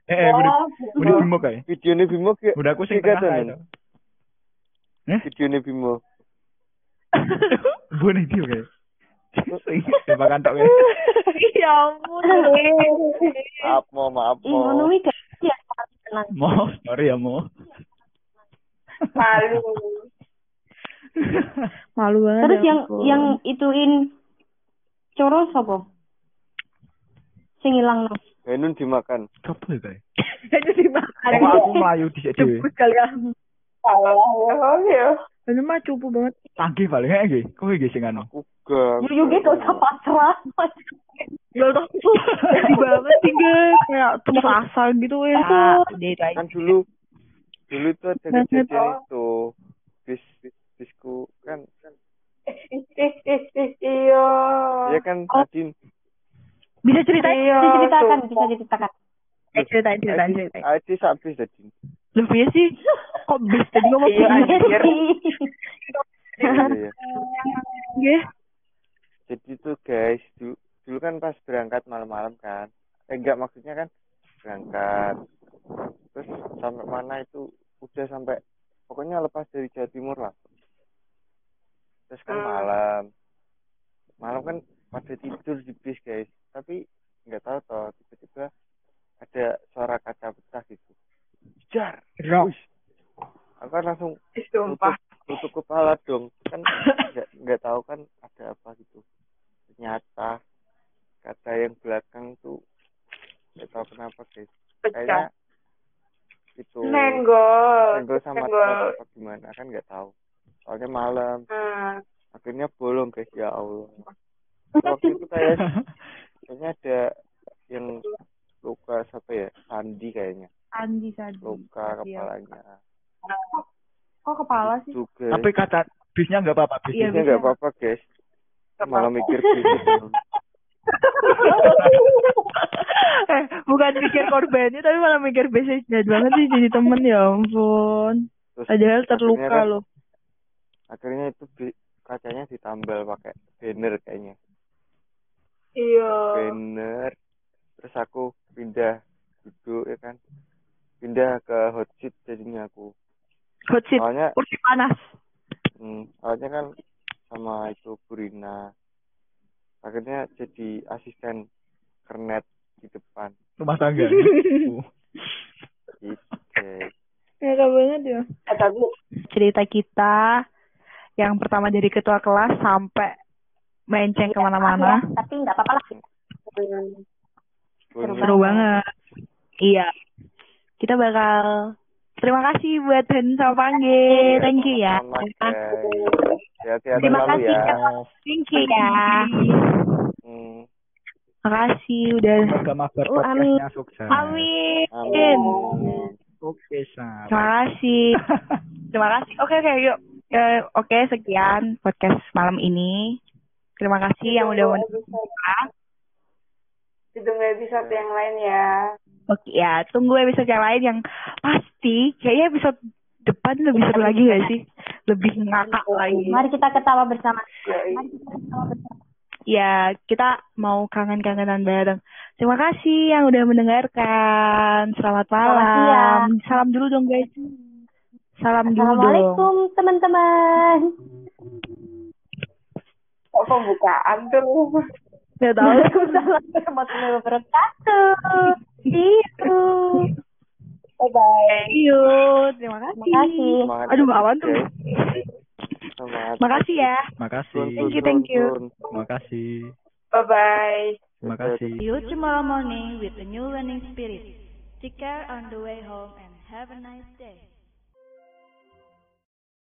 Eh, eh, gue gue Bimo kayak.
Video ini Bimo kayak
Udah aku kae
Nun.
to. Eh?
video ini Bimo.
Gue nih dia kayak. Tembak kantok kayak.
Ya ampun.
Maaf mo, maaf
ih ngono
mo.
wi gak ya tenang.
Mau, sorry ya mau.
Malu.
Malu banget.
Terus
ya
yang
ampun.
yang ituin coro sapa? Sing ilang no.
Eh, Nun dimakan.
Coba ya kayak.
Itu dimakan.
Kok aku melayu di sini.
Cepet kali ya.
Salah ya. ya.
Ini mah cupu banget.
Tangki paling kayak gini. Kok gini sing anu?
Aku gak.
Yo pasrah.
Gak tau tuh. Sedih banget sih. Kayak terus asa gitu ya.
Ah.
Udah.
Kan dulu dulu tuh ada kejadian itu. Bis, bis bisku kan
Iya.
ya kan
Oh.
Nadine
Bisa ceritain?
Iya,
Diceritakan,
tuh.
bisa diceritakan.
Eh, ceritain, ceritain, ceritain.
Adi sabis Nadine.
Loh, iya sih. Kok bis tadi ngomong
Iya.
Iya, iya.
Iya.
Jadi tuh guys, dulu, dulu kan pas berangkat malam-malam kan. Eh enggak maksudnya kan berangkat. Terus sampai mana itu udah sampai pokoknya lepas dari Jawa Timur lah. Terus kan
Hmm.
malam. Malam kan pada tidur di bis guys. Tapi nggak tahu toh tiba-tiba ada suara kaca pecah gitu. Jar. Wih. Aku kan langsung tutup, tutup kepala dong kan nggak nggak tahu kan ada apa gitu ternyata kata yang belakang tuh nggak tahu kenapa guys kayaknya itu
Senggol.
senggol sama
Senggol.
tas apa gimana kan nggak tahu soalnya malam
Hmm.
akhirnya bolong guys ya Allah waktu itu kayak kayaknya ada yang luka siapa ya Sandi kayaknya
Andi Sadi.
luka
Iya.
kepalanya
Kok kepala sih?
juga
Tapi kata bisnya nggak apa-apa.
Iya,
bisnya nggak apa-apa guys
Apa?
malah mikir gitu
eh, bukan mikir korbannya tapi malah mikir bisnya jahat banget sih jadi temen ya ampun.
Terus
Padahal terluka
kan-
loh.
Akhirnya itu bi- kacanya ditambal pakai banner kayaknya
Iya.
banner terus aku pindah duduk ya kan pindah ke hot seat jadinya aku
Hot seat.
awalnya
Kursi panas.
hmm, awalnya kan sama itu Burina akhirnya jadi asisten kernet di depan
Rumah tangga. Uh,
gitu
Ya banget ya.
Tapi
Cerita kita yang pertama jadi ketua kelas sampai menceng ke mana-mana.
Tapi nggak apa-apa lah.
hmm,
Punya-
Seru banget. Iya. Kita bakal terima kasih buat Dan sama Pangge. Thank you ya.
Sehat-sehat
Terima kasih,
ya.
Thank you ya.
Hmm,
Makasih udah.
Semoga mabar
Oh, amin.
sukses.
Amin.
amin.
Oke, Sam.
Terima kasih. Terima kasih. Oke oke yuk. Eh, Oke sekian podcast malam ini. Terima kasih yang udah menonton.
ditunggu episode yang lain ya.
Oke ya, tunggu episode yang lain yang pasti kayaknya episode depan lebih seru lagi gak sih? Lebih ngakak lagi.
Mari kita ketawa bersama. Mari kita ketawa bersama.
Ya, kita mau kangen-kangenan bareng. Terima kasih yang udah mendengarkan. Selamat malam.
siang.
Salam dulu dong guys. Salam dulu dong.
Assalamualaikum teman-teman.
Kok pembukaan tuh?
Gak tahu.
Waalaikumsalam warahmatullahi wabarakatuh. See you.
Bye-bye.
Yuk, terima kasih.
Terima kasih.
Semangat
Aduh, awan tuh.
Semangat.
Makasih ya.
Makasih.
Thank you, thank you.
Makasih.
Bye-bye.
Makasih.
See you tomorrow morning with a new learning spirit. Take care on the way home and have a nice day.